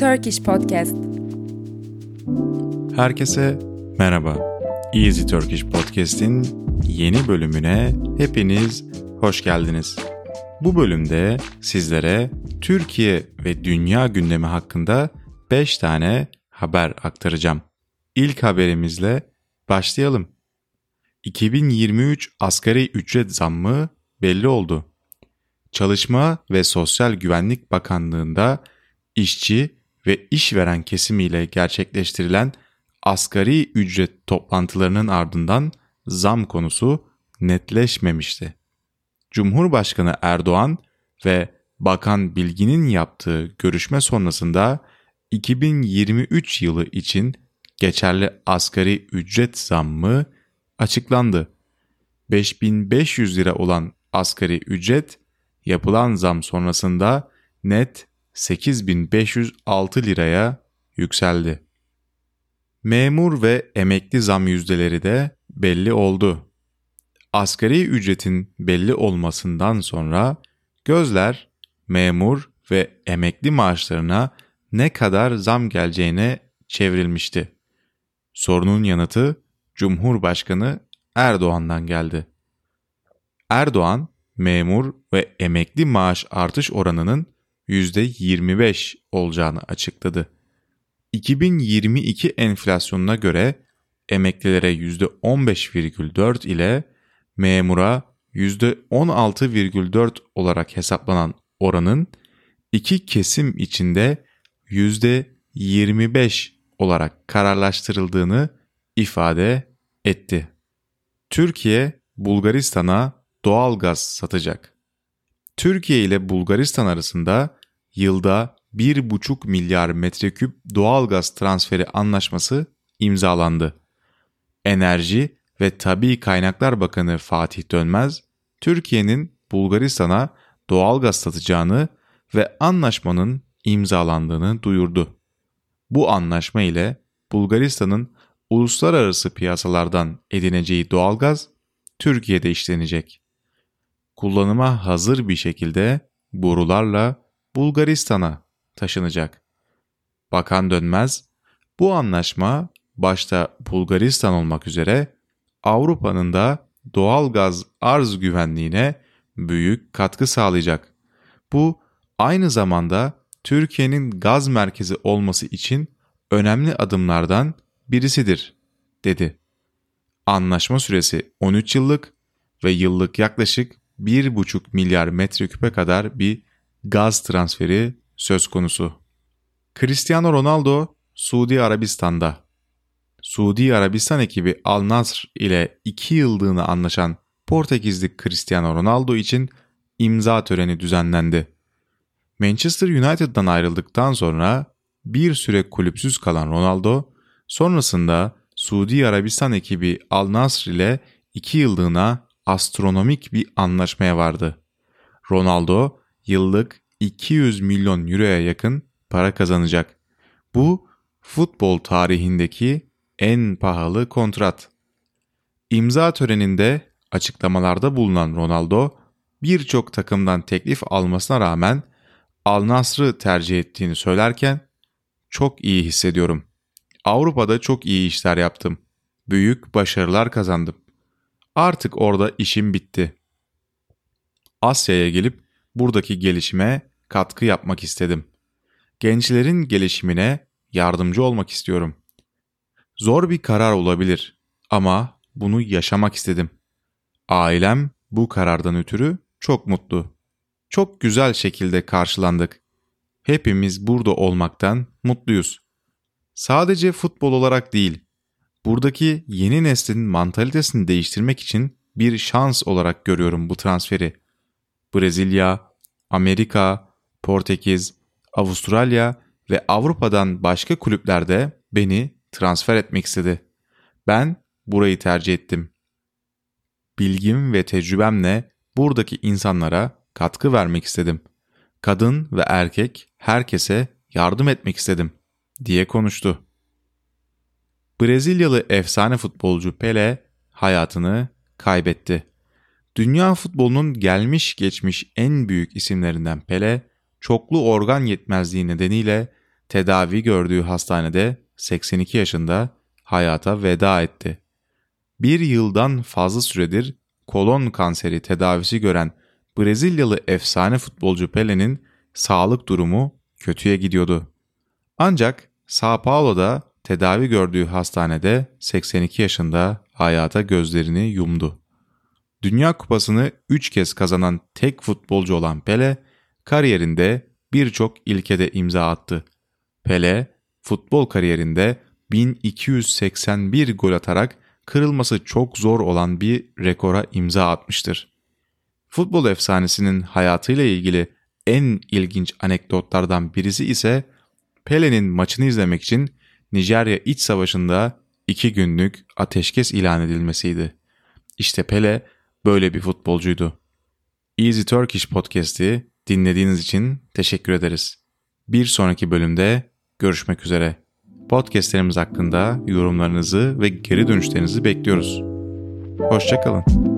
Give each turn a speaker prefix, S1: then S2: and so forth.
S1: Turkish Podcast.
S2: Herkese merhaba. Easy Turkish Podcast'in yeni bölümüne hepiniz hoş geldiniz. Bu bölümde sizlere Türkiye ve dünya gündemi hakkında 5 tane haber aktaracağım. İlk haberimizle başlayalım. 2023 asgari ücret zammı belli oldu. Çalışma ve Sosyal Güvenlik Bakanlığı'nda işçi ve işveren kesimiyle gerçekleştirilen asgari ücret toplantılarının ardından zam konusu netleşmemişti. Cumhurbaşkanı Erdoğan ve Bakan Bilgin'in yaptığı görüşme sonrasında 2023 yılı için geçerli asgari ücret zammı açıklandı. 5500 lira olan asgari ücret yapılan zam sonrasında net 8506 liraya yükseldi. Memur ve emekli zam yüzdeleri de belli oldu. Asgari ücretin belli olmasından sonra gözler memur ve emekli maaşlarına ne kadar zam geleceğine çevrilmişti. Sorunun yanıtı Cumhurbaşkanı Erdoğan'dan geldi. Erdoğan, memur ve emekli maaş artış oranının %25 olacağını açıkladı. 2022 enflasyonuna göre emeklilere %15,4 ile memura %16,4 olarak hesaplanan oranın iki kesim içinde %25 olarak kararlaştırıldığını ifade etti. Türkiye Bulgaristan'a doğal gaz satacak. Türkiye ile Bulgaristan arasında yılda 1,5 milyar metreküp doğal gaz transferi anlaşması imzalandı. Enerji ve Tabi Kaynaklar Bakanı Fatih Dönmez, Türkiye'nin Bulgaristan'a doğal gaz satacağını ve anlaşmanın imzalandığını duyurdu. Bu anlaşma ile Bulgaristan'ın uluslararası piyasalardan edineceği doğalgaz Türkiye'de işlenecek. Kullanıma hazır bir şekilde borularla Bulgaristan'a taşınacak. Bakan Dönmez, bu anlaşma başta Bulgaristan olmak üzere Avrupa'nın da doğal gaz arz güvenliğine büyük katkı sağlayacak. Bu aynı zamanda Türkiye'nin gaz merkezi olması için önemli adımlardan birisidir, dedi. Anlaşma süresi 13 yıllık ve yıllık yaklaşık 1,5 milyar metreküpe kadar bir gaz transferi söz konusu. Cristiano Ronaldo Suudi Arabistan'da. Suudi Arabistan ekibi Al Nasr ile 2 yıllığına anlaşan Portekizli Cristiano Ronaldo için imza töreni düzenlendi. Manchester United'dan ayrıldıktan sonra bir süre kulüpsüz kalan Ronaldo, sonrasında Suudi Arabistan ekibi Al Nasr ile 2 yıllığına astronomik bir anlaşmaya vardı. Ronaldo yıllık 200 milyon euroya yakın para kazanacak. Bu futbol tarihindeki en pahalı kontrat. İmza töreninde açıklamalarda bulunan Ronaldo birçok takımdan teklif almasına rağmen Al Nasr'ı tercih ettiğini söylerken çok iyi hissediyorum. Avrupa'da çok iyi işler yaptım. Büyük başarılar kazandım. Artık orada işim bitti. Asya'ya gelip buradaki gelişime katkı yapmak istedim. Gençlerin gelişimine yardımcı olmak istiyorum. Zor bir karar olabilir ama bunu yaşamak istedim. Ailem bu karardan ötürü çok mutlu. Çok güzel şekilde karşılandık. Hepimiz burada olmaktan mutluyuz. Sadece futbol olarak değil, buradaki yeni neslin mantalitesini değiştirmek için bir şans olarak görüyorum bu transferi. Brezilya, Amerika, Portekiz, Avustralya ve Avrupa'dan başka kulüplerde beni transfer etmek istedi. Ben burayı tercih ettim. Bilgim ve tecrübemle buradaki insanlara katkı vermek istedim. Kadın ve erkek herkese yardım etmek istedim diye konuştu. Brezilyalı efsane futbolcu Pele hayatını kaybetti. Dünya futbolunun gelmiş geçmiş en büyük isimlerinden Pele, çoklu organ yetmezliği nedeniyle tedavi gördüğü hastanede 82 yaşında hayata veda etti. Bir yıldan fazla süredir kolon kanseri tedavisi gören Brezilyalı efsane futbolcu Pele'nin sağlık durumu kötüye gidiyordu. Ancak Sao Paulo'da tedavi gördüğü hastanede 82 yaşında hayata gözlerini yumdu. Dünya Kupası'nı 3 kez kazanan tek futbolcu olan Pele, kariyerinde birçok ilkede imza attı. Pele, futbol kariyerinde 1281 gol atarak kırılması çok zor olan bir rekora imza atmıştır. Futbol efsanesinin hayatıyla ilgili en ilginç anekdotlardan birisi ise Pele'nin maçını izlemek için Nijerya İç Savaşı'nda iki günlük ateşkes ilan edilmesiydi. İşte Pele böyle bir futbolcuydu. Easy Turkish Podcast'i dinlediğiniz için teşekkür ederiz. Bir sonraki bölümde görüşmek üzere. Podcastlerimiz hakkında yorumlarınızı ve geri dönüşlerinizi bekliyoruz. Hoşçakalın.